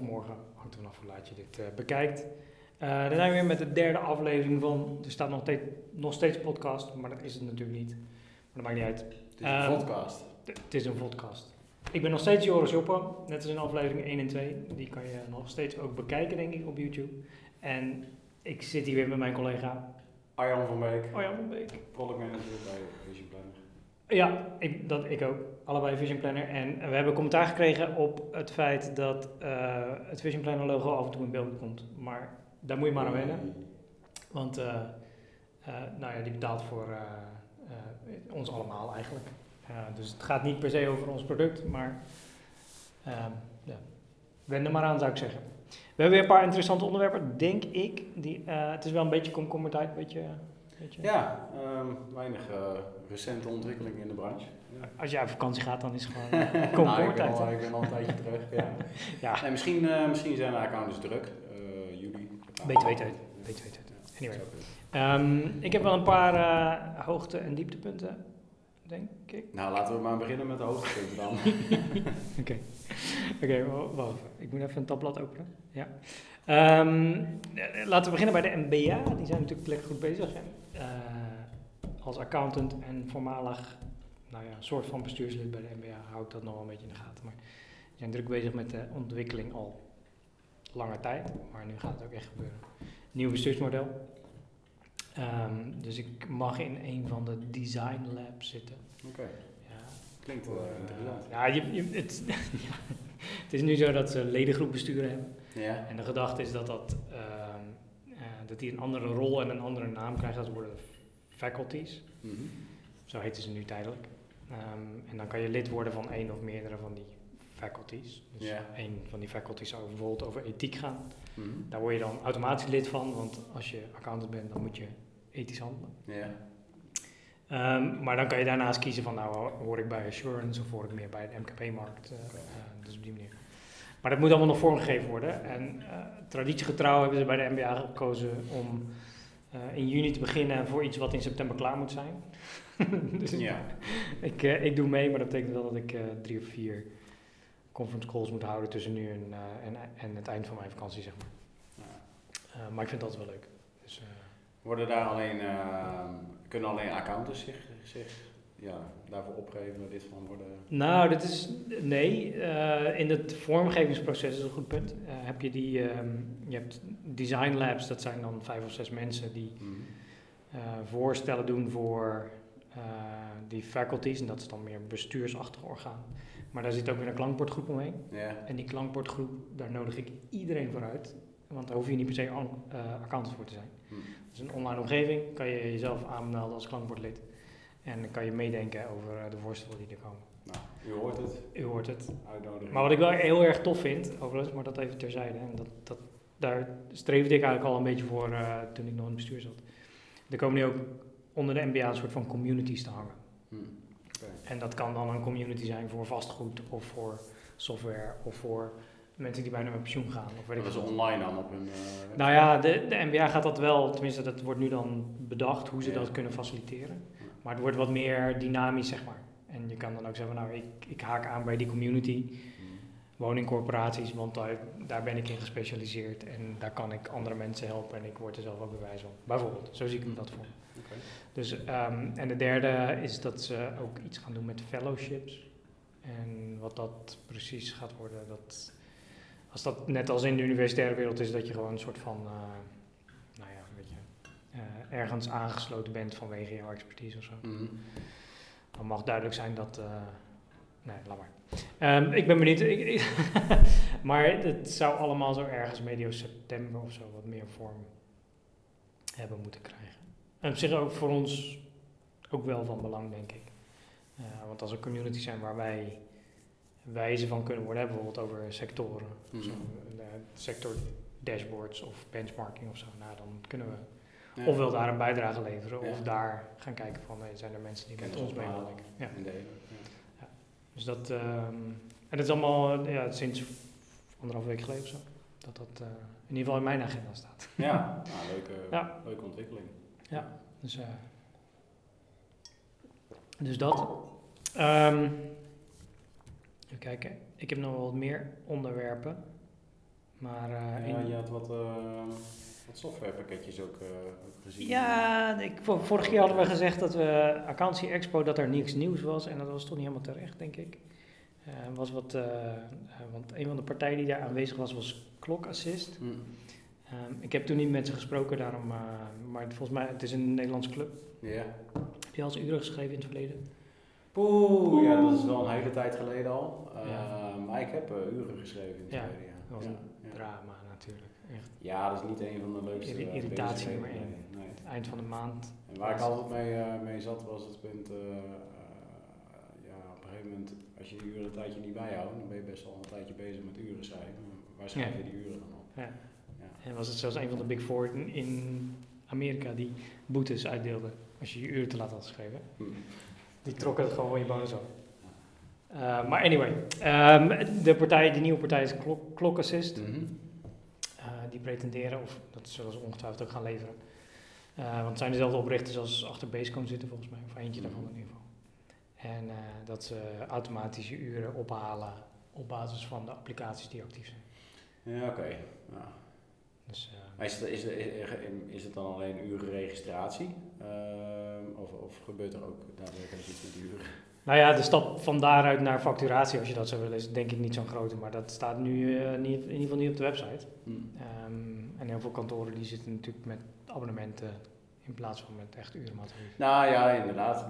of morgen, hangt er vanaf hoe laat je dit eh, bekijkt. Uh, dan zijn we weer met de derde aflevering van, er staat nog, steeds, nog steeds podcast, maar dat is het natuurlijk niet. Maar dat maakt niet uit. Het is een Ehm, podcast. Het is een podcast. Ik ben nog steeds Joris Joppen, net als in aflevering 1 en 2. Die kan je nog steeds ook bekijken, denk ik, op YouTube. En ik zit hier weer met mijn collega Arjan van Beek, Arjan van Beek. product manager bij Vision Planner. Ja, ik, dat, ik ook. Allebei Vision Planner. En we hebben commentaar gekregen op het feit dat eh, het Vision Planner logo af en toe in beeld komt. Maar daar moet je maar aan wennen. Want eh, eh, nou ja, die betaalt voor ons allemaal eigenlijk. Dus het gaat niet per se over ons product, maar ehm ja, wend er maar aan zou ik zeggen. We hebben weer een paar interessante onderwerpen, denk ik. Die, het is wel een beetje komkommertijd, een beetje... Ja, ehm, weinig eh, recente ontwikkelingen in de branche. Ja. Als je op vakantie gaat, dan is het gewoon nou, ik, ben komkommertijd. al, ik ben al een tijdje terug. Ja. Ja, Nee, misschien, eh, misschien zijn de accountants druk. Eh juli. Beter weten. Beter weten. Anyway. Ehm, ik heb wel een paar hoogte- en dieptepunten, denk ik. Nou, laten we maar beginnen met de hoogtepunten dan. Oké, Oké, wa- wacht even. Ik moet even een tabblad openen. Ja. Ehm, eh, laten we beginnen bij de MBA. Die zijn natuurlijk lekker goed bezig. Als accountant en voormalig nou ja, een soort van bestuurslid bij de MBA hou ik dat nog wel een beetje in de gaten. Maar die zijn druk bezig met de ontwikkeling al lange tijd. Maar nu gaat het ook echt gebeuren. Nieuw bestuursmodel. Ehm, dus ik mag in een van de design labs zitten. Oké, Ja, klinkt voor, eh, interessant. ja, je, je, het, het is nu zo dat ze ledengroepbesturen hebben. Ja, En de gedachte is dat, dat, ehm, eh, dat die een andere rol en een andere naam krijgen. Dat worden faculties. Mhm. Zo heten ze nu tijdelijk. Ehm, en dan kan je lid worden van één of meerdere van die faculties. Dus Ja. één van die faculties zou bijvoorbeeld over ethiek gaan. Mhm. Daar word je dan automatisch lid van, want als je accountant bent, dan moet je ethisch handelen. Ehm, maar dan kan je daarnaast kiezen van nou hoor ik bij Assurance of hoor ik meer bij de MKP-markt. eh, eh, dus op die manier. Maar dat moet allemaal nog vormgegeven worden. En eh, traditiegetrouw hebben ze bij de MBA gekozen om eh, in juni te beginnen voor iets wat in september klaar moet zijn. dus ja. ik, eh, ik doe mee, maar dat betekent wel dat ik eh, drie of vier conference calls moet houden tussen nu en, en, en het eind van mijn vakantie, zeg maar. Ja. Maar ik vind dat wel leuk. Dus, Worden daar alleen, ehm, kunnen alleen accountants zich, zich ja, daarvoor opgeven, lid van worden? Nou, dat is. Nee, eh, in het vormgevingsproces is een goed punt. Eh, heb je die. ehm, je hebt design labs, dat zijn dan vijf of zes mensen die Mhm. eh, voorstellen doen voor eh, die faculties. En dat is dan meer een bestuursachtig orgaan. Maar daar zit ook weer een klankbordgroep omheen. En die klankbordgroep, daar nodig ik iedereen voor uit. Want daar hoef je niet per se eh, accountant voor te zijn. Het is een online omgeving, kan je jezelf aanmelden als klankbordlid. En dan kan je meedenken over eh, de voorstellen die er komen. nou, u hoort het, U hoort het. Maar wat ik wel heel erg tof vind, overigens, maar dat even terzijde, en dat, dat, daar streefde ik eigenlijk al een beetje voor eh, toen ik nog in het bestuur zat. Er komen nu ook onder de MBA een soort van communities te hangen. Hm. Oké. En dat kan dan een community zijn voor vastgoed of voor software of voor mensen die bijna met pensioen gaan. Of weet ik Dat is veel. online dan op hun eh? Nou ja, de, de MBA gaat dat wel, tenminste dat wordt nu dan bedacht hoe ze dat kunnen faciliteren. Maar het wordt wat meer dynamisch, zeg maar. En je kan dan ook zeggen, nou ik, ik haak aan bij die community. Hm. woningcorporaties, want daar, daar ben ik in gespecialiseerd en daar kan ik andere mensen helpen en ik word er zelf ook bewijs van. Bijvoorbeeld, zo zie ik dat voor. Dus, ehm, en de derde is dat ze ook iets gaan doen met fellowships. En wat dat precies gaat worden, dat, als dat net als in de universitaire wereld is, dat je gewoon een soort van, eh, nou ja, weet je, eh, ergens aangesloten bent vanwege jouw expertise of zo. Mhm. Dan mag duidelijk zijn dat. eh, nee, laat maar. Ehm, ik ben benieuwd. Ik, ik- maar het zou allemaal zo ergens medio september of zo wat meer vorm hebben moeten krijgen. En op zich ook voor ons ook wel van belang, denk ik. Eh, want als er communities zijn waar wij wijzen van kunnen worden, hebben, bijvoorbeeld over sectoren, Mhm. zo, eh, sector dashboards of benchmarking of zo, nou dan kunnen we Ja. ofwel daar een bijdrage leveren of Ja. daar gaan kijken van hey, zijn er mensen die met ons mee willen denken. Ja. Ja. Dus dat, ehm, en dat is allemaal eh, ja, sinds anderhalf week geleden of zo. Dat dat eh, in ieder geval in mijn agenda staat. Ja, nou, leuke, Ja. leuke ontwikkeling. Dus, eh, dus dat. Ehm, even kijken. ik heb nog wel wat meer onderwerpen. Maar uh, ja, je had wat, wat softwarepakketjes ook, uh, gezien. Ja, ik, vorige keer hadden we gezegd dat we Accountancy Expo, dat er niks nieuws was. En dat was toch niet helemaal terecht, denk ik. was wat, want een van de partijen die daar aanwezig was, was Clock Assist. Mm. Um, ik heb toen niet met ze gesproken, daarom, maar volgens mij, het is een Nederlandse club. Ja. Heb je al eens uren geschreven in het verleden? Poeh, ja, dat is wel een hele tijd geleden al. Ja. Ik heb uren geschreven in het ja. verleden, ja. Dat was een drama natuurlijk. Echt. Ja, dat is niet een van de leukste Irri Irritatie nummer één. Nee, Het eind van de maand. En waar ik altijd mee, uh, mee zat was het punt, ja, op een gegeven moment, als je die uren een tijdje niet bijhoudt, dan ben je best wel een tijdje bezig met uren schrijven. Waar schrijf je die uren dan op? Ja. ja. En was het zelfs een van de Big Four in, in Amerika die boetes uitdeelde als je je uren te laat had geschreven. Hm. Die trokken het gewoon van je bonus af. Uh, maar anyway, um, de, partij, de nieuwe partij is Clock, Assist. Mm -hmm. uh, die pretenderen, of dat zullen ze ongetwijfeld ook gaan leveren. Uh, want het zijn dezelfde oprichters als achter Basecamp zitten volgens mij, of eentje daarvan in ieder geval. En dat ze automatische uren ophalen op basis van de applicaties die actief zijn. Ja, oké. Okay. Dus, maar is het, is, het, is het dan alleen urenregistratie? Ehm, of, of gebeurt er ook daadwerkelijk iets met uren? Nou ja, de stap van daaruit naar facturatie, als je dat zou willen, is denk ik niet zo'n grote. Maar dat staat nu uh, niet, in ieder geval niet op de website. Hmm. Um, en heel veel kantoren die zitten natuurlijk met abonnementen in plaats van met echt urenmateriaal. Nou ja, inderdaad.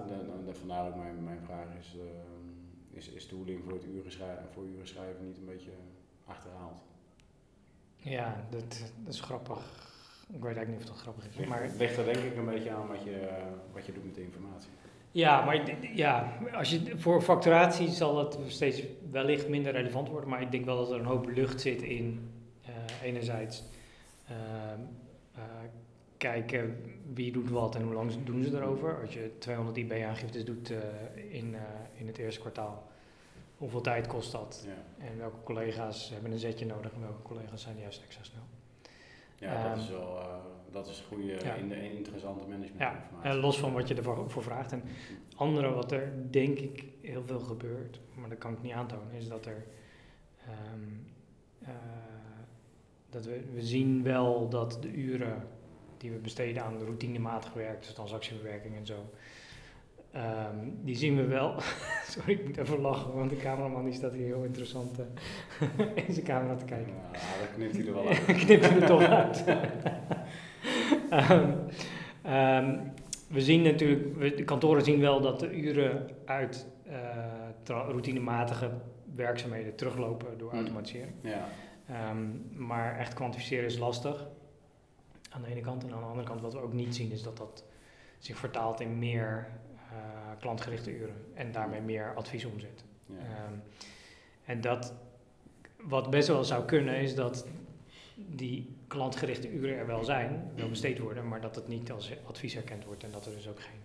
vandaar ook mijn, mijn vraag is, uh, is, is tooling voor het uren schrijven, voor uren schrijven niet een beetje achterhaald? Ja, dat, dat is grappig. Ik weet eigenlijk niet of dat grappig is. Maar het ligt er denk ik een beetje aan wat je, wat je doet met de informatie. Ja, maar ja, als je, voor facturatie zal het steeds wellicht minder relevant worden. Maar ik denk wel dat er een hoop lucht zit in uh, enerzijds uh, uh, kijken wie doet wat en hoe lang doen ze erover. Als je 200 IB-aangiftes doet in, in het eerste kwartaal, hoeveel tijd kost dat? Ja. En welke collega's hebben een zetje nodig en welke collega's zijn juist extra snel? Ja, dat is ehm, wel dat is goede, in de interessante management ja, en los van wat je ervoor voor vraagt. En andere wat er denk ik heel veel gebeurt, maar dat kan ik niet aantonen, is dat er um, uh, dat we, we zien wel dat de uren die we besteden aan routinematig werk, dus transactieverwerking en zo, Um, die zien we wel. Sorry, ik moet even lachen, want de cameraman die staat hier heel interessant uh, in zijn camera te kijken. Ja, dat knipt hij er wel uit. knipt hij er toch uit. um, um, we zien natuurlijk, we, de kantoren zien wel dat de uren uit uh, routinematige werkzaamheden teruglopen door mm. automatisering. Ja. maar echt kwantificeren is lastig. Aan de ene kant. En aan de andere kant, wat we ook niet zien, is dat dat zich vertaalt in meer klantgerichte uren en daarmee meer adviesomzet. Ja. Um, en dat, wat best wel zou kunnen, is dat die klantgerichte uren er wel zijn, wel besteed worden, maar dat het niet als advies erkend wordt en dat er dus ook geen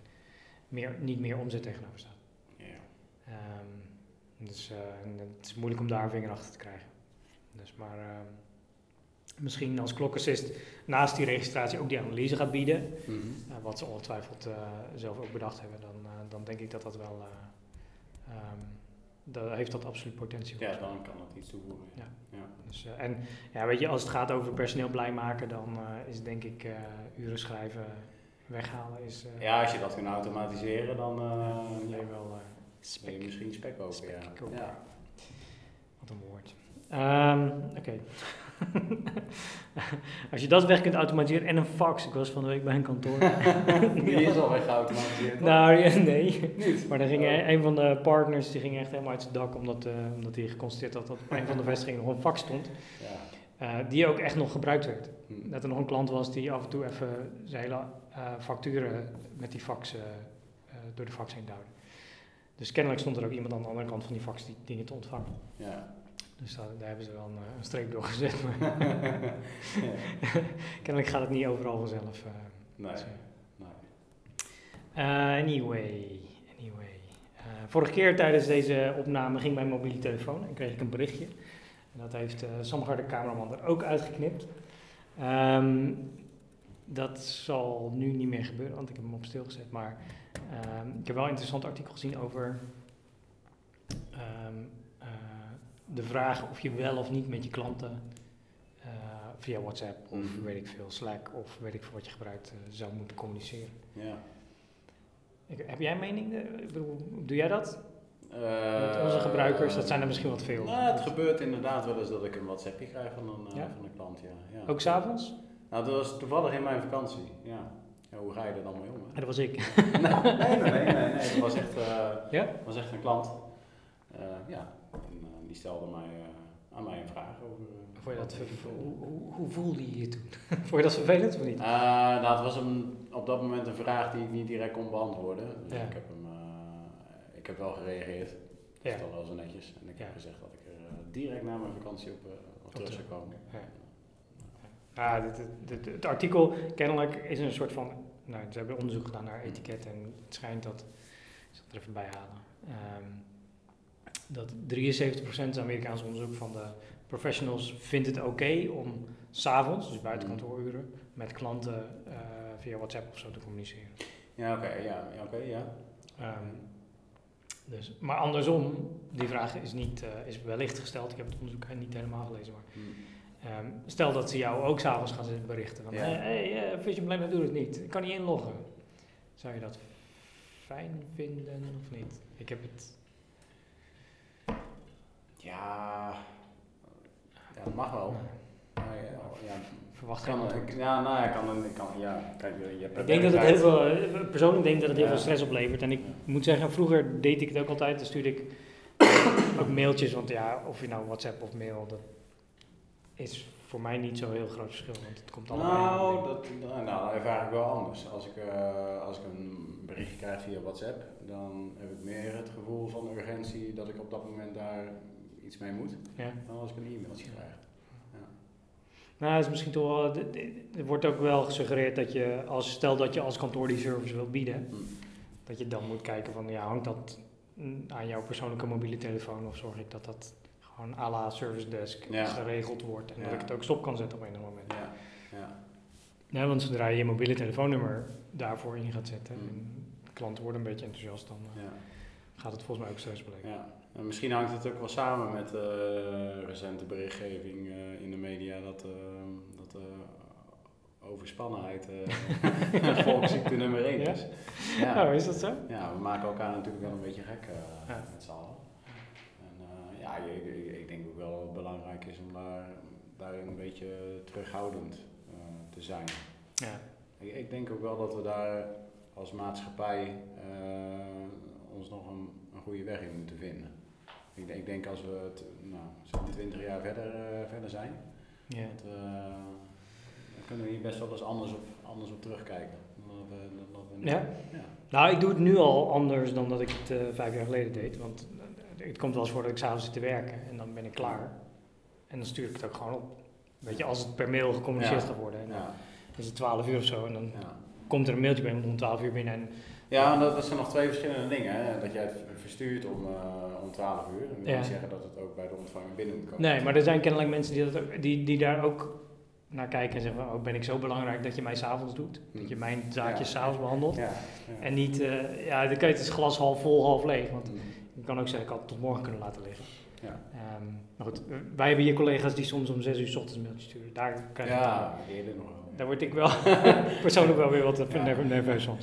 meer, niet meer omzet tegenover staat. Ja. Um, dus uh, het is moeilijk om daar een vinger achter te krijgen. Dus maar um, misschien als klokassist naast die registratie ook die analyse gaat bieden, mm -hmm. uh, wat ze ongetwijfeld uh, zelf ook bedacht hebben, dan, uh, dan denk ik dat dat wel, um, dat heeft dat absoluut potentie. Ja, dan kan dat iets toevoegen. Ja. ja. Dus, en ja, weet je, als het gaat over personeel blij maken, dan is denk ik uren schrijven weghalen. Is, ja, als je dat kunt automatiseren, dan ja, je wel spek. Je misschien spek over. Spek ja. ja. Wat een woord. Um, Oké. Okay. Als je dat weg kunt automatiseren en een fax. Ik was van de week bij een kantoor. Die is al weg geautomatiseerd. Nou ja, nee. Niet. Maar dan ging oh. een van de partners die ging echt helemaal uit zijn dak omdat, uh, omdat hij geconstateerd had dat op een van de vestigingen nog een fax stond. Ja. Uh, die ook echt nog gebruikt werd. Hmm. Dat er nog een klant was die af en toe even zijn hele uh, facturen met die fax door de fax heen duwde. Dus kennelijk stond er ook iemand aan de andere kant van die fax die dingen te ontvangen. Ja. Dus daar, daar hebben ze wel een, eh, een streep door gezet. Maar Kennelijk gaat het niet overal vanzelf. Uh, nee. Nee. anyway. anyway. vorige keer tijdens deze opname ging mijn mobiele telefoon en kreeg ik een berichtje. En dat heeft Samgar de cameraman er ook uitgeknipt. Um, dat zal nu niet meer gebeuren, want ik heb hem op stil gezet. Maar um, ik heb wel een interessant artikel gezien over um, de vraag of je wel of niet met je klanten eh, via WhatsApp of Mhm. weet ik veel, Slack of weet ik veel wat je gebruikt eh, zou moeten communiceren. Ja. Ik- heb jij een mening? eh, Ik bedoel, doe jij dat? Met onze gebruikers, dat zijn er misschien wat veel. Nou, het gebeurt inderdaad wel eens dat ik een WhatsAppje krijg van een, Ja? van een klant, ja. ja. Ook s'avonds? Nou, dat was toevallig in mijn vakantie, ja. ja hoe ga je er dan mee om? hè? Dat was ik. nee, nee, nee, nee, dat was echt, Ja? was echt een klant. Ja, die stelde mij, eh, aan mij een vraag over... eh, Vond je dat, hoe, hoe, hoe voelde je je toen? Vond je dat vervelend of niet? Eh, nou, het was een, op dat moment een vraag die ik niet direct kon beantwoorden. Dus Ja. ik, heb hem, ik heb wel gereageerd. Dat Ja. is wel zo netjes. En ik heb gezegd dat ik er direct na mijn vakantie op, op terug zou komen. Ja. Ja, dit, dit, dit- het artikel kennelijk is een soort van. Nou, ze hebben onderzoek gedaan naar etiket en het schijnt dat. Ik zal het er even bij halen. ehm, dat 73% Amerikaans onderzoek van de professionals vindt het oké om s'avonds, dus buiten Mm. kantooruren, met klanten eh, via WhatsApp of zo te communiceren. Ja, oké, ja, ja, oké, ja. Ehm, dus, maar andersom, die vraag is, niet, eh, is wellicht gesteld. Ik heb het onderzoek niet helemaal gelezen, maar Hm. Ehm, stel dat ze jou ook s'avonds gaan berichten van, Ja. hé, hey, eh, Vision Planner doet het niet, ik kan niet inloggen. Zou je dat fijn vinden of niet? Ik heb het, Ja, ja, dat mag wel. Maar, ja, ja, verwacht kan, geen ik, antwoord. ja, nou ja, kan, ik kan, ja, kijk, je hebt Ik denk dat het heel veel, eh, persoonlijk denk ik dat het heel Ja. veel stress oplevert. En ik moet zeggen, vroeger deed ik het ook altijd. Dan stuurde ik ook mailtjes, want ja, of je nou WhatsApp of mail, dat is voor mij niet zo heel groot verschil. Want het komt allemaal Nou, dat, nou, dat ervaar ik wel anders. Als ik, eh, als ik een berichtje krijg via WhatsApp, dan heb ik meer het gevoel van urgentie dat ik op dat moment daar iets mee moet, Ja. dan als ik een e-mailtje krijg. Nou, het is misschien toch wel, er wordt ook wel gesuggereerd dat je, als, stel dat je als kantoor die service wilt bieden, Hm. dat je dan moet kijken van, ja, hangt dat mm, aan jouw persoonlijke mobiele telefoon of zorg ik dat dat gewoon à la service desk Ja. geregeld wordt en dat Ja. ik het ook stop kan zetten op een moment. Ja, ja. Ja, want zodra je je mobiele telefoonnummer daarvoor in gaat zetten Mm. en klanten worden een beetje enthousiast, dan eh, ja. gaat het volgens mij ook stress beleggen. Ja, en misschien hangt het ook wel samen met eh, recente berichtgeving eh, in de media dat, eh, dat overspannenheid eh volksziekte nummer 1 Ja? is. Ja. Oh, is dat zo? ja, we maken elkaar natuurlijk wel een beetje gek Ja. met z'n allen. En ja, ik, ik, ik denk ook wel dat het belangrijk is om daar, daarin een beetje terughoudend te zijn. Ja. Ik, ik denk ook wel dat we daar als maatschappij ons nog een, een goede weg in moeten vinden. Ik, denk- ik denk als we het, nou, zo'n 20 jaar verder, eh, verder zijn, Ja. dat we, dan kunnen we hier best wel eens anders op, anders op terugkijken. Dan we, dan we Ja? ja. Nou, ik doe het nu al anders dan dat ik het eh, vijf jaar geleden deed. Want eh, het komt wel eens voor dat ik s'avonds zit te werken en dan ben ik klaar. En dan stuur ik het ook gewoon op. Weet je, als het per mail gecommuniceerd Ja. gaat worden. En dan Ja, is het 12 uur of zo en dan ja. komt er een mailtje binnen om 12 uur binnen. En, ja en dat, dat zijn nog twee verschillende dingen. Hè? Dat jij het verstuurt om, eh, om 12 uur. En dat wil Ja. niet zeggen dat het ook bij de ontvanger binnen moet komen. nee, maar er zijn kennelijk mensen die, dat ook, die, die daar ook naar kijken en zeggen van, oh, ben ik zo belangrijk dat je mij s'avonds doet? Dat je mijn zaakjes Ja. s'avonds behandelt? Ja. En niet, eh, ja, dan kan je het is glas half vol, half leeg. Want Mm. je kan ook zeggen, ik had het tot morgen kunnen laten liggen. Ja. Ehm, maar goed, eh, wij hebben hier collega's die soms om zes uur s ochtends mailtjes sturen. Daar, aan. Ja, eerder nog wel. Daar word ik wel persoonlijk wel weer wat Ja. nerv- nerveus van.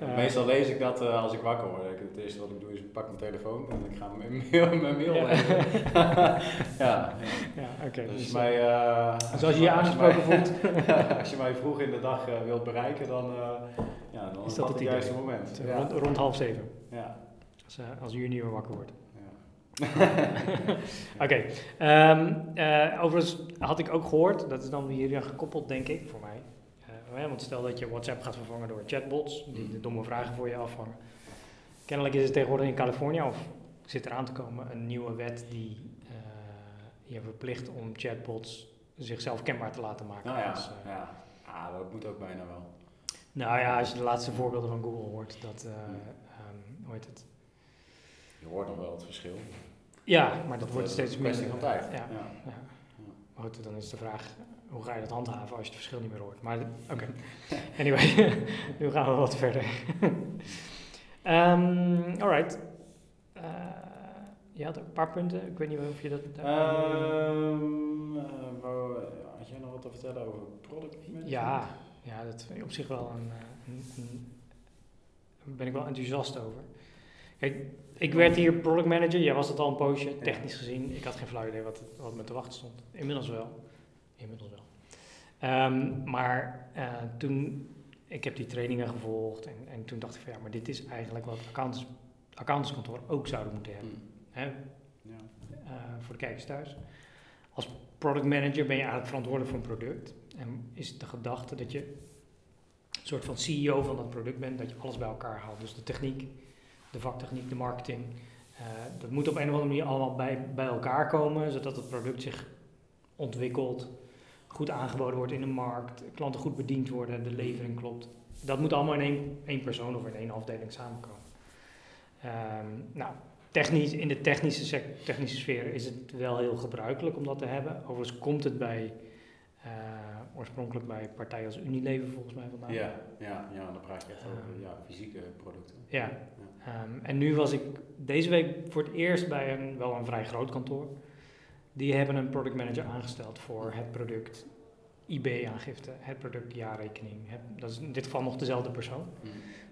Ja. Meestal lees ik dat eh, als ik wakker word. Ik- Het eerste wat ik doe is ik pak mijn telefoon en ik ga mijn mail, mijn mail Ja. lezen. ja, Ja, oké. dus, dus, mij, eh, eh, dus als je je aangesproken voelt, als je mij vroeg in de dag wilt bereiken, dan, ja, dan Is dat het het juiste moment. rond, rond half zeven. Ja. Als, als meer wakker wordt. Oké. ehm, eh, overigens had ik ook gehoord, dat is dan hier aan gekoppeld, denk ik, voor mij. Eh, want stel dat je WhatsApp gaat vervangen door chatbots, die de domme vragen voor je afvangen. Kennelijk is het tegenwoordig in Californië, of zit er aan te komen, een nieuwe wet die eh, je verplicht om chatbots zichzelf kenbaar te laten maken. Nou ja, Dus, ja. Ah, dat moet ook bijna wel. nou ja, als je de laatste voorbeelden van Google hoort, dat, eh, ehm, hoe heet het? Je hoort nog wel het verschil. Ja, maar dat Dat, wordt eh, steeds een kwestie van tijd. Ja. Ja. Maar goed, dan is de vraag, hoe ga je dat handhaven als je het verschil niet meer hoort? Maar oké, anyway, nu gaan we wat verder. Ehm alright. Eh, je had een paar punten, ik weet niet of je dat... Ehm, eh, wou- had jij nog wat te vertellen over product management? ja, ja, dat vind ik op zich wel een, een, een- daar ben ik wel enthousiast over. Kijk, ik werd hier product manager, jij was het al een poosje, technisch gezien. Ik had geen flauw idee wat, wat me te wachten stond. Inmiddels wel. Inmiddels wel. Ehm, maar eh, toen, ik heb die trainingen gevolgd en, en toen dacht ik van ja, maar dit is eigenlijk wat accountants, accountantskantoor ook zouden moeten hebben. Hm, Hè? ja. eh, voor de kijkers thuis. Als product manager ben je eigenlijk verantwoordelijk voor een product. En is de gedachte dat je een soort van CEO van dat product bent, dat je alles bij elkaar haalt. Dus de techniek, de vaktechniek, de marketing. eh, dat moet op een of andere manier allemaal bij, bij elkaar komen, zodat het product zich ontwikkelt, goed aangeboden wordt in de markt, klanten goed bediend worden, de levering klopt. Dat moet allemaal in één, één persoon of in één afdeling samenkomen. Ehm, nou, technisch, in de technische, technische sfeer is het wel heel gebruikelijk om dat te hebben. Overigens komt het bij, oorspronkelijk bij partijen als Unilever volgens mij vandaan. Ja, ja, ja, dan praat je echt over Ehm. ja, fysieke producten. Ja. Ehm, en nu was ik deze week voor het eerst bij een, wel een vrij groot kantoor. Die hebben een product manager aangesteld voor het product IB-aangifte, het product jaarrekening. Dat is in dit geval nog dezelfde persoon. Hm.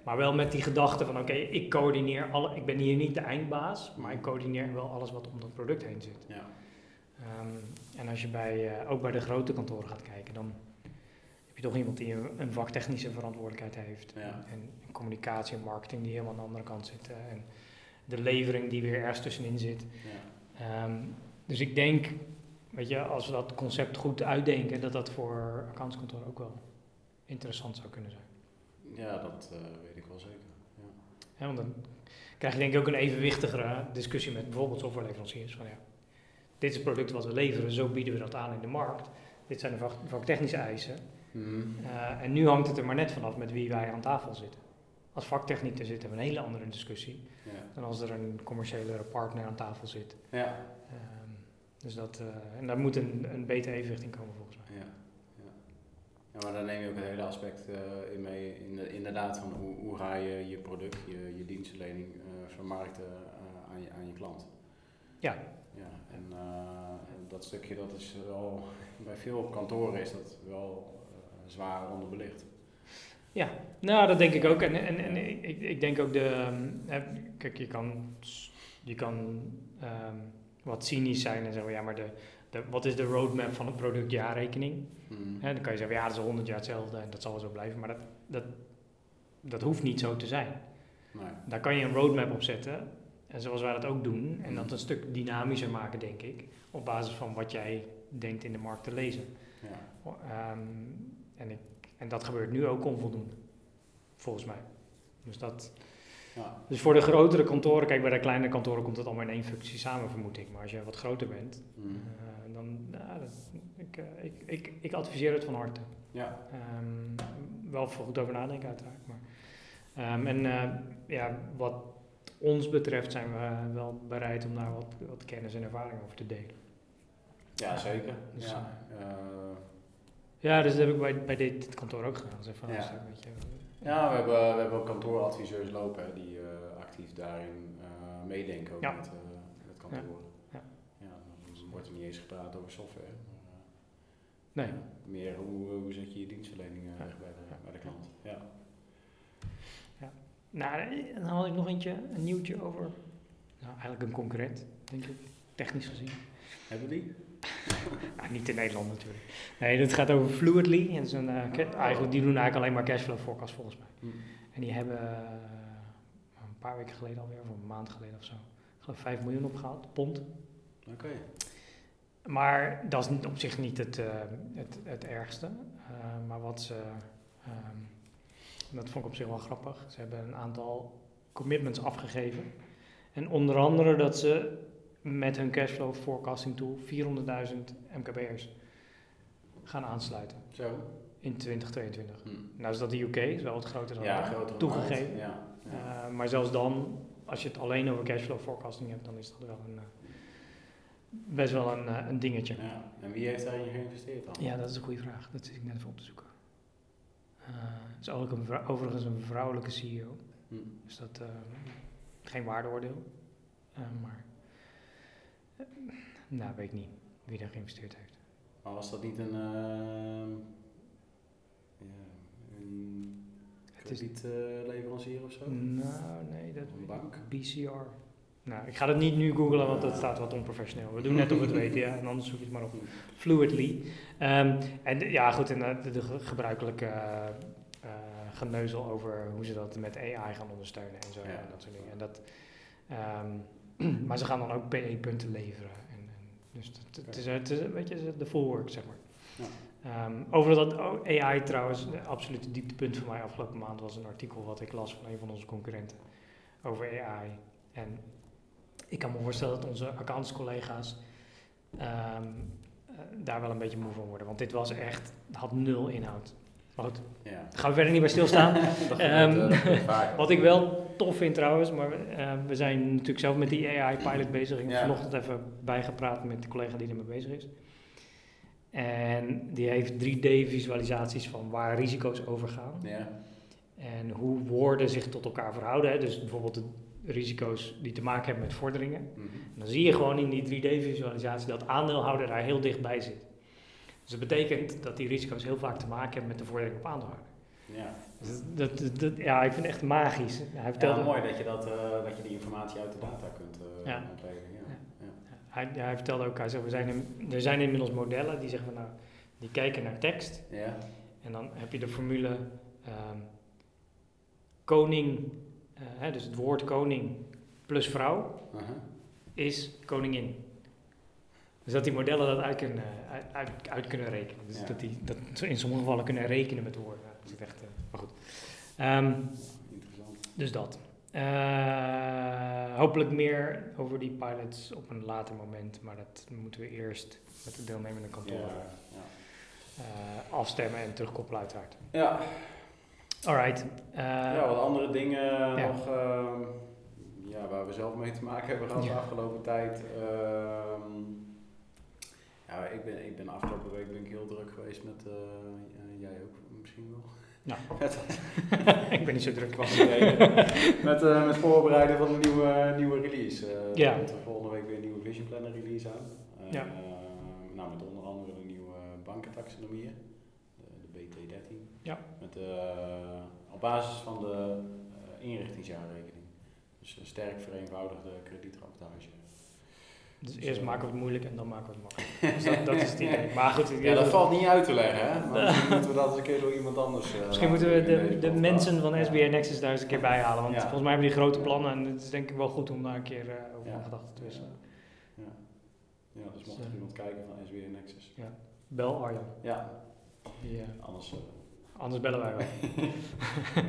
Maar wel met die gedachte van oké, ik coördineer alle, ik ben hier niet de eindbaas, maar ik coördineer wel alles wat om dat product heen zit. Ja, Ehm, en als je bij, eh, ook bij de grote kantoren gaat kijken, dan heb je toch iemand die een, vaktechnische verantwoordelijkheid heeft. Ja. En, en communicatie en marketing die helemaal aan de andere kant zitten. En de levering die weer ergens tussenin zit. ja. Ehm, dus ik denk, weet je, als we dat concept goed uitdenken, dat dat voor accountskantoor ook wel interessant zou kunnen zijn. ja dat eh, weet ik wel zeker. Ja. Want dan krijg je denk ik ook een evenwichtigere discussie met bijvoorbeeld softwareleveranciers. Van ja, dit is het product wat we leveren, zo bieden we dat aan in de markt. Dit zijn de vak- vaktechnische eisen. Hm. Eh, en nu hangt het er maar net vanaf met wie wij aan tafel zitten. Als vaktechnieker zitten we een hele andere discussie Ja. dan als er een commerciële partner aan tafel zit. Ja. Ehm, dus dat, eh, en daar moet een, een betere evenwicht in komen volgens mij. Ja. Ja. maar dan neem je ook het hele aspect eh, in mee, in de- inderdaad, van hoe, hoe ga je je product, je, je dienstverlening vermarkten aan, je, aan je klant. Ja. Ja, en eh, dat stukje dat is wel, bij veel kantoren is dat wel eh, zwaar onderbelicht. Ja, nou dat denk ik ook. En, en, en ik, ik denk ook de. ehm, kijk, je kan, je kan ehm, wat cynisch zijn en zeggen: ja, maar de, de, wat is de roadmap van het product jaarrekening? Hm. Hè, dan kan je zeggen: ja, dat is al 100 jaar hetzelfde en dat zal wel zo blijven. Maar dat, dat, dat hoeft niet zo te zijn. Nee. Daar kan je een roadmap op zetten. En zoals wij dat ook doen. En dat een stuk dynamischer maken, denk ik. Op basis van wat jij denkt in de markt te lezen. Ja. Ehm, en, ik, en dat gebeurt nu ook onvoldoende. Volgens mij. Dus, dat, Ja. dus voor de grotere kantoren, kijk bij de kleine kantoren komt het allemaal in één functie samen, vermoed ik. Maar als je wat groter bent, Hm. eh, dan. nou, dat, ik, ik, ik, ik adviseer het van harte. Ja. Ehm, wel voor goed over nadenken, uiteraard. Maar, Ehm, en eh, ja, wat ons betreft zijn we wel bereid om daar wat, wat kennis en ervaring over te delen. ja, zeker. Dus, ja. Eh, Ja, dus dat heb ik bij, bij dit kantoor ook gedaan. Zeg van, Ja. luister, weet je, ja, we hebben, we hebben ook kantooradviseurs lopen hè, die eh, actief daarin eh, meedenken ook Ja. met, eh, het kantoor. Ja. Ja, dan wordt er niet eens gepraat over software. Maar, nee. eh, meer hoe, hoe zet je je dienstverlening eh, bij de, bij de klant. Ja. Nou, dan had ik nog eentje, een nieuwtje over. Nou, eigenlijk een concurrent, denk ik, technisch gezien. Hebben die? Nou, niet in Nederland natuurlijk. Nee, dit gaat over Fluidly. Dat is een, eh, Oh. eigenlijk, die doen eigenlijk alleen maar cashflow forecast volgens mij. Hm. En die hebben eh, een paar weken geleden alweer, of een maand geleden of zo, ik geloof 5 miljoen opgehaald, pond. Oké. Maar dat is op zich niet het, eh, het, het ergste. Maar wat ze, ehm, dat vond ik op zich wel grappig, ze hebben een aantal commitments afgegeven. En onder andere dat ze met hun cashflow forecasting tool 400.000 MKB'ers gaan aansluiten Zo. in 2022. Hm. Nou is dat de UK, is wel wat groter dan Ja, groter toegegeven. Ja. ja. Eh, maar zelfs dan, als je het alleen over cashflow forecasting hebt, dan is dat wel een, eh, best wel een, eh, een dingetje. ja. En wie heeft daarin geïnvesteerd dan? Ja, dat is een goede vraag. Dat zit ik net even op te zoeken. Eh, het is ook een overigens een vrouwelijke CEO. Hm. Dus dat, eh, geen waardeoordeel. Eh, maar Nou, weet ik niet wie daar geïnvesteerd heeft. Maar was dat niet een, ehm, ja, een Het is- kredietleverancier of zo? Nou, nee, dat Een bank? BCR. Nou, ik ga dat niet nu googlen, want dat staat wat onprofessioneel. We doen net of we het weten, ja, en anders zoek je het maar op. Fluidly. Ehm, en ja, goed, en eh, de, de ge- gebruikelijke eh, geneuzel over hoe ze dat met AI gaan ondersteunen en zo. Ja. En dat soort dingen. En dat, ehm, maar ze gaan dan ook PE-punten leveren. En, en, dus het, het is, het is een beetje de full work, zeg maar. Ja. Ehm, over dat o- AI trouwens, de absolute dieptepunt voor mij afgelopen maand was een artikel wat ik las van een van onze concurrenten over AI. En ik kan me voorstellen dat onze accountscollega's ehm, eh, daar wel een beetje moe van worden. Want dit was echt, had nul inhoud. Maar goed, Ja. gaan we verder niet bij stilstaan. Ehm, vaker. Wat ik wel tof vind trouwens, maar eh, we zijn natuurlijk zelf met die AI-pilot bezig. Ik heb Ja. vanochtend even bijgepraat met de collega die ermee bezig is. En die heeft 3D-visualisaties van waar risico's overgaan. Ja. En hoe woorden zich tot elkaar verhouden. Hè. Dus bijvoorbeeld de risico's die te maken hebben met vorderingen. Mhm. En dan zie je gewoon in die 3D-visualisatie dat aandeelhouder daar heel dichtbij zit. Dus dat betekent dat die risico's heel vaak te maken hebben met de vordering op aandeelhouder. Ja. Dus dat, dat, dat- ja, ik vind het echt magisch. Hij vertelde, ja, mooi dat je, dat, eh, dat je die informatie uit de data kunt eh Ja. Ja. Ja. Hij, hij vertelde ook, hij zei, we zijn in- er zijn inmiddels modellen die zeggen van nou, die kijken naar tekst. Ja. En dan heb je de formule ehm, koning, hè, dus het woord koning plus vrouw is koningin. Dus dat die modellen dat uit kunnen, uit, uit, uit kunnen rekenen. Dus Ja. dat die dat in sommige gevallen kunnen rekenen met woorden. Dat is echt, eh, maar goed. Ehm, Interessant. dus dat. Eh, hopelijk meer over die pilots op een later moment. Maar dat moeten we eerst met de deelnemende Ja. kantoren Ja. eh, afstemmen en terugkoppelen uiteraard. Ja. Alright. eh, ja, wat andere dingen ja. nog ehm, ja, waar we zelf mee te maken hebben gehad de Ja. afgelopen tijd. Ehm, ja, ik ben, ik ben afgelopen week ben ik heel druk geweest met, eh, ja, jij ook misschien wel. Nou. met, ik ben niet zo druk. met, eh, met voorbereiden van een nieuwe, nieuwe release. Eh, Ja. Er komt volgende week weer een nieuwe Vision Planner release aan. Ja. nou, met onder andere de nieuwe bankentaxonomieën, de, de BT13. Ja. Eh, op basis van de eh, inrichtingsjaarrekening. Dus een sterk vereenvoudigde kredietrapportage. Dus eerst maken we het moeilijk en dan maken we het makkelijk. Dus dat, dat is het idee. Maar goed, Ja, dat valt niet uit te leggen, hè? Maar misschien moeten we dat eens een keer door iemand anders. eh, Misschien moeten we de, de mensen van Ja. SBR Nexus daar eens een keer bij halen. Want Ja. volgens mij hebben die grote plannen en het is denk ik wel goed om daar een keer over Ja. van gedachten te wisselen. Ja, ja dus mocht er iemand kijken van SBR Nexus. Bel Arjan. Ja, anders. Anders bellen wij wel. ja.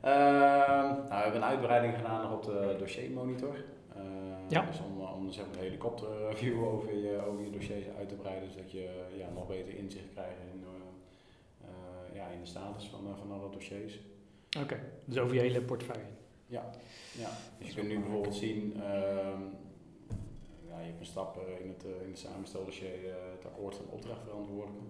Ehm, nou, we hebben een uitbreiding gedaan nog op de dossiermonitor. Eh, Ja. Dus om, eh, om zeg maar, de helikopterview over je, over je dossiers uit te breiden, zodat je ja, nog beter inzicht krijgt in, eh, eh, ja, in de status van, van alle dossiers. Oké, dus over je hele portefeuille. Ja, dus je kunt nu bijvoorbeeld zien, ehm, ja, je hebt een stap in het, in het samensteldossier eh, het akkoord van de opdrachtverantwoordelijke.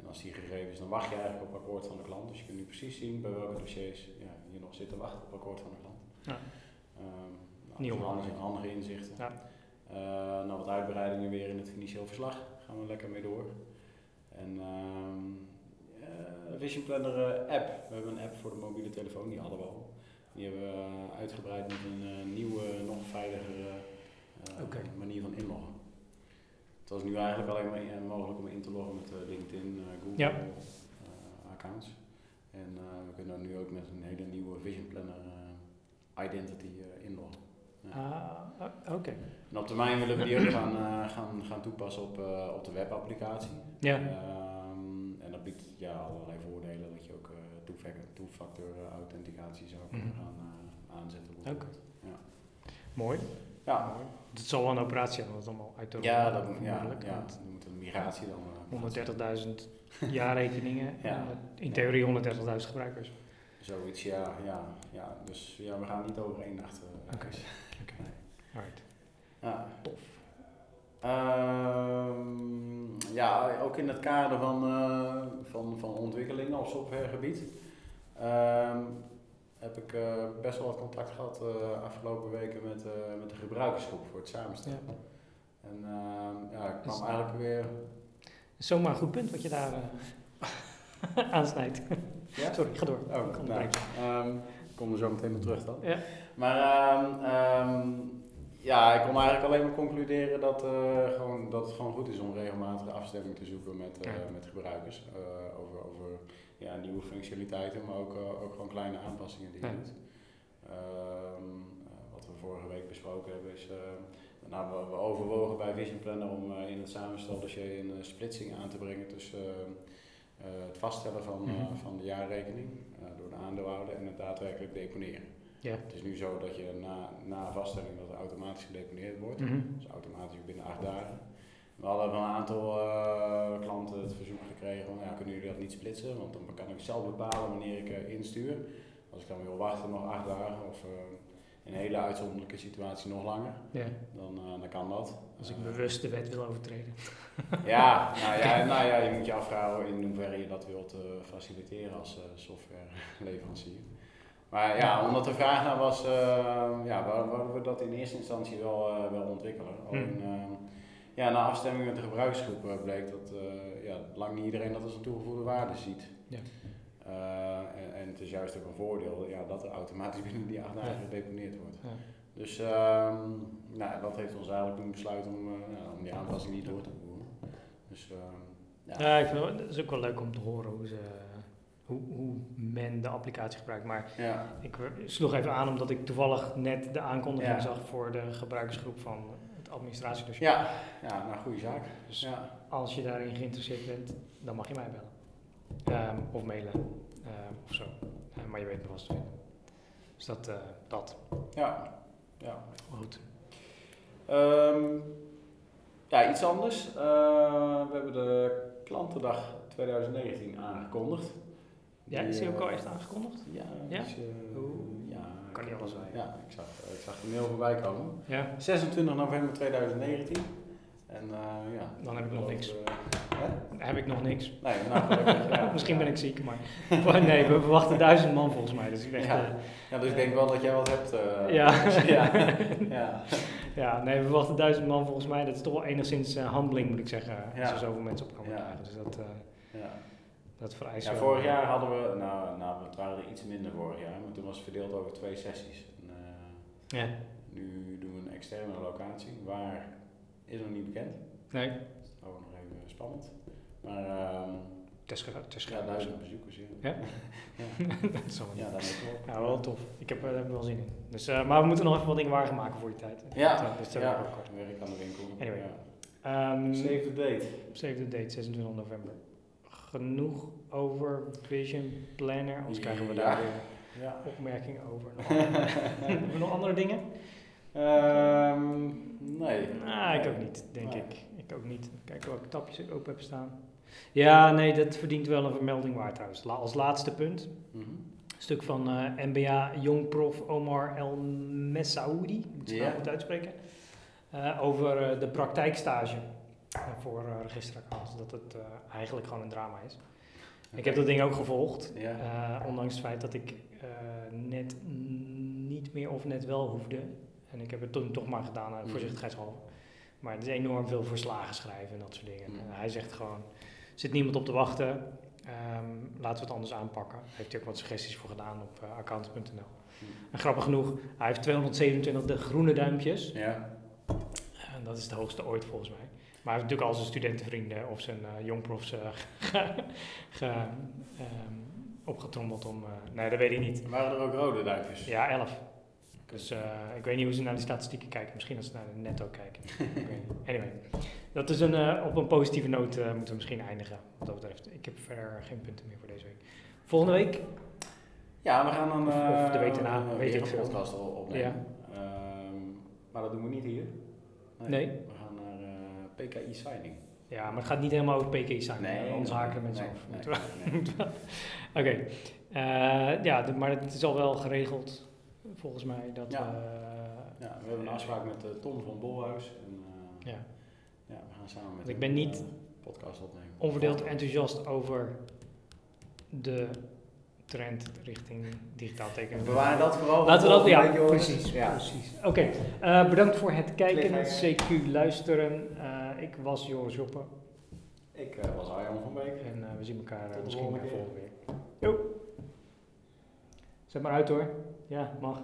En als die gegeven is, dan wacht je eigenlijk op akkoord van de klant. Dus je kunt nu precies zien bij welke dossiers ja, je nog zit te wachten op akkoord van de klant. Ja. Ehm, nou, Nieuw handige, handige inzichten. Ja. Eh, nou, wat uitbreidingen weer in het financieel verslag. Gaan we lekker mee door. En ehm eh, Vision Planner eh, app. We hebben een app voor de mobiele telefoon, die hadden we al. Die hebben we uitgebreid met een nieuwe, nog veiligere eh, manier van inloggen. Het was nu eigenlijk alleen maar in- mogelijk om in te loggen met eh, LinkedIn, eh, Google Ja. eh, accounts. En eh, we kunnen nu ook met een hele nieuwe Vision Planner eh, identity eh, inloggen. Ja. Ah, oké. En op termijn willen we die ook gaan, eh, gaan, gaan toepassen op, eh, op de webapplicatie. Ja. Ehm, en dat biedt ja, allerlei voordelen dat je ook eh two-factor, eh, authenticatie zou kunnen Mhm. gaan eh, aanzetten. Oké. bijvoorbeeld. Mooi. Ja, Mooi. Het zal wel een operatie zijn om dat allemaal uit te ja, rollen, dat, ja, vermoedelijk, ja, want dan moet een migratie dan. eh, 130.000 jaarrekeningen. Ja. en in theorie 130.000 gebruikers. Zoiets, ja, ja, ja. Dus ja, we gaan niet over één nacht. eh, Oké. Nee. Alright. Ja. Tof. Ehm, ja, ook in het kader van, eh, van, van ontwikkelingen op softwaregebied ehm, heb ik eh, best wel wat contact gehad eh afgelopen weken met, eh, met de gebruikersgroep voor het samenstellen. En ehm, ja, ik kwam Dus- eigenlijk weer... Zomaar een goed punt wat je daar aansnijdt. Ja? Sorry, ga door. Oh, Ik nou, ehm, ik kom er zo meteen op terug dan. Ja. Maar ehm, ja, ik kon eigenlijk alleen maar concluderen dat, gewoon, dat het gewoon goed is om regelmatig afstemming te zoeken met, met gebruikers. over over ja, nieuwe functionaliteiten, maar ook, eh, ook gewoon kleine aanpassingen die je Ja. doet. Ehm, eh, wat we vorige week besproken hebben is, eh, nou, we, we overwogen bij Vision Planner om eh, in het samensteldossier een splitsing aan te brengen tussen eh, eh, het vaststellen van, Mhm. van de jaarrekening door de aandeelhouder en het daadwerkelijk deponeren. Ja. Het is nu zo dat je na, na vaststelling dat automatisch gedeponeerd wordt, dus automatisch binnen acht dagen. We hadden van een aantal eh, klanten het verzoek gekregen van ja, kunnen jullie dat niet splitsen, want dan kan ik zelf bepalen wanneer ik eh, instuur. Als ik dan wil wachten nog acht dagen of eh, in een hele uitzonderlijke situatie nog langer, Ja. dan, eh, dan kan dat. Als ik Eh, bewust de wet wil overtreden. ja, nou ja, nou ja, je moet je afvragen in hoeverre je dat wilt eh, faciliteren als eh, softwareleverancier. Maar ja, omdat de vraag naar was, eh, ja, wouden we dat in eerste instantie wel, eh, wel ontwikkelen. Alleen, eh, ja, na afstemming met de gebruiksgroep eh, bleek dat eh, ja, lang niet iedereen dat als een toegevoegde waarde ziet. Ja. Eh, en, en het is juist ook een voordeel ja, dat er automatisch binnen die acht dagen gedeponeerd wordt. Ja. Dus ehm, nou, dat heeft ons eigenlijk doen besluiten om, om die aanpassing niet door te voeren. Dus ehm, ja. Ja, ik vind het, is ook wel leuk om te horen hoe, ze, hoe, hoe men de applicatie gebruikt. Maar ja. ik sloeg even aan omdat ik toevallig net de aankondiging Ja. zag voor de gebruikersgroep van het administratiedossier. Ja, ja, nou goede zaak. Dus Ja. als je daarin geïnteresseerd bent, dan mag je mij bellen. Ehm, of mailen. ehm, of zo. Eh, maar je weet me vast te vinden. Dus dat, eh, dat. Ja. ja. Goed. Ehm, ja, iets anders. Eh, we hebben de klantendag 2019 aangekondigd. Ja, Die, is die ook eh, al echt aangekondigd? Ja, Ja? ja. Kan niet alles zijn. Ja, ik zag, ik zag de mail voorbij komen. Ja. 26 november 2019. En eh, ja. Dan heb ik nog niks. eh, hè? Dan heb ik nog niks. Nee, nou ja. Misschien ben ik ziek, maar... nee, we verwachten duizend man volgens mij. Dus ik echt, Ja. eh, Ja, dus ik denk wel dat jij wat hebt. Ja. ja. ja. Ja, nee, we verwachten duizend man volgens mij. Dat is toch wel enigszins humbling, moet ik zeggen. Als er zoveel mensen op kan Ja. krijgen. Dus dat, ja. Dat vereist Ja, wel- vorig jaar hadden we, nou, nou, het waren er iets minder vorig jaar, maar toen was het verdeeld over twee sessies. En, eh, Ja, nu doen we een externe locatie, waar is nog niet bekend. nee, Dat is ook nog even spannend. Maar ehm test test ja, duizend bezoekers, ja. Ja? ja. dat is wel Ja, klopt. Ja, wel tof. Ik heb, eh, daar heb ik wel zin in. Dus, eh, maar we moeten nog even wat dingen waar maken voor die tijd. Ja, Dat, eh, dus dat ja. kort. werk aan de winkel. Anyway. Ja. Ehm, Save the date. Save the date, 26 november. Genoeg over Vision Planner, anders krijgen we Ja. daar weer Ja. opmerkingen over. Hebben we nog andere dingen? Ehm, nee. Ah, ik ook niet, denk Nee. ik. Ik ook niet. Kijk welke tapjes ik open heb staan. Ja, nee, dat verdient wel een vermelding waard trouwens. La- als laatste punt. Mhm. Een stuk van eh, MBA Jongprof Omar El Messaoudi, moet ik Ja. het goed uitspreken. Eh, over eh, de praktijkstage voor uh, registeraccounts. Dat het eh, eigenlijk gewoon een drama is. Ik heb dat ding ook gevolgd. Ja. eh, ondanks het feit dat ik eh, net niet meer of net wel hoefde. En ik heb het toen toch maar gedaan, Mhm. voorzichtigheidshalve. Maar het is enorm veel verslagen schrijven en dat soort dingen. Mhm. Hij zegt gewoon, er zit niemand op te wachten. Ehm, laten we het anders aanpakken. Heeft hij ook wat suggesties voor gedaan op uh, accounts.nl. Mhm. En grappig genoeg, hij heeft 227 de groene duimpjes. Ja. En dat is de hoogste ooit volgens mij. Maar hij heeft natuurlijk al zijn studentenvrienden of zijn uh, jongprofs um, opgetrommeld om... Uh, nee, dat weet ik niet. Waren er ook rode duimpjes? Ja, 11. Dus uh, ik weet niet hoe ze naar die statistieken kijken. Misschien als ze naar de netto kijken. anyway, dat is een, uh, op een positieve noot uh, moeten we misschien eindigen. Wat dat betreft. Ik heb verder geen punten meer voor deze week. Volgende week? Ja, we gaan een, of, of de week daarna, een, weet ik podcast opnemen. Ja. Um, maar dat doen we niet hier. Nee. nee. We gaan naar uh, PKI Signing. Ja, maar het gaat niet helemaal over PKI Signing. Nee. Anders haken mensen nee, af. Nee, Oké. Okay. Uh, ja, maar het is al wel geregeld volgens mij. Dat ja. We, ja, we hebben een afspraak met uh, Tom van Bolhuis. En, uh, ja. ja, we gaan samen met ik ben niet podcast opnemen. onverdeeld enthousiast over de trend richting digitaal tekenen. We waren dat vooral. Laten we dat, ja, precies. Ja. precies. Oké, eh, bedankt voor het kijken. CQ luisteren. Ik was Joris Joppe Ik eh, was Arjan van Beek. en eh, we zien elkaar eh, misschien volgende volgende week. Jo. Zet maar uit hoor. Ja, mag.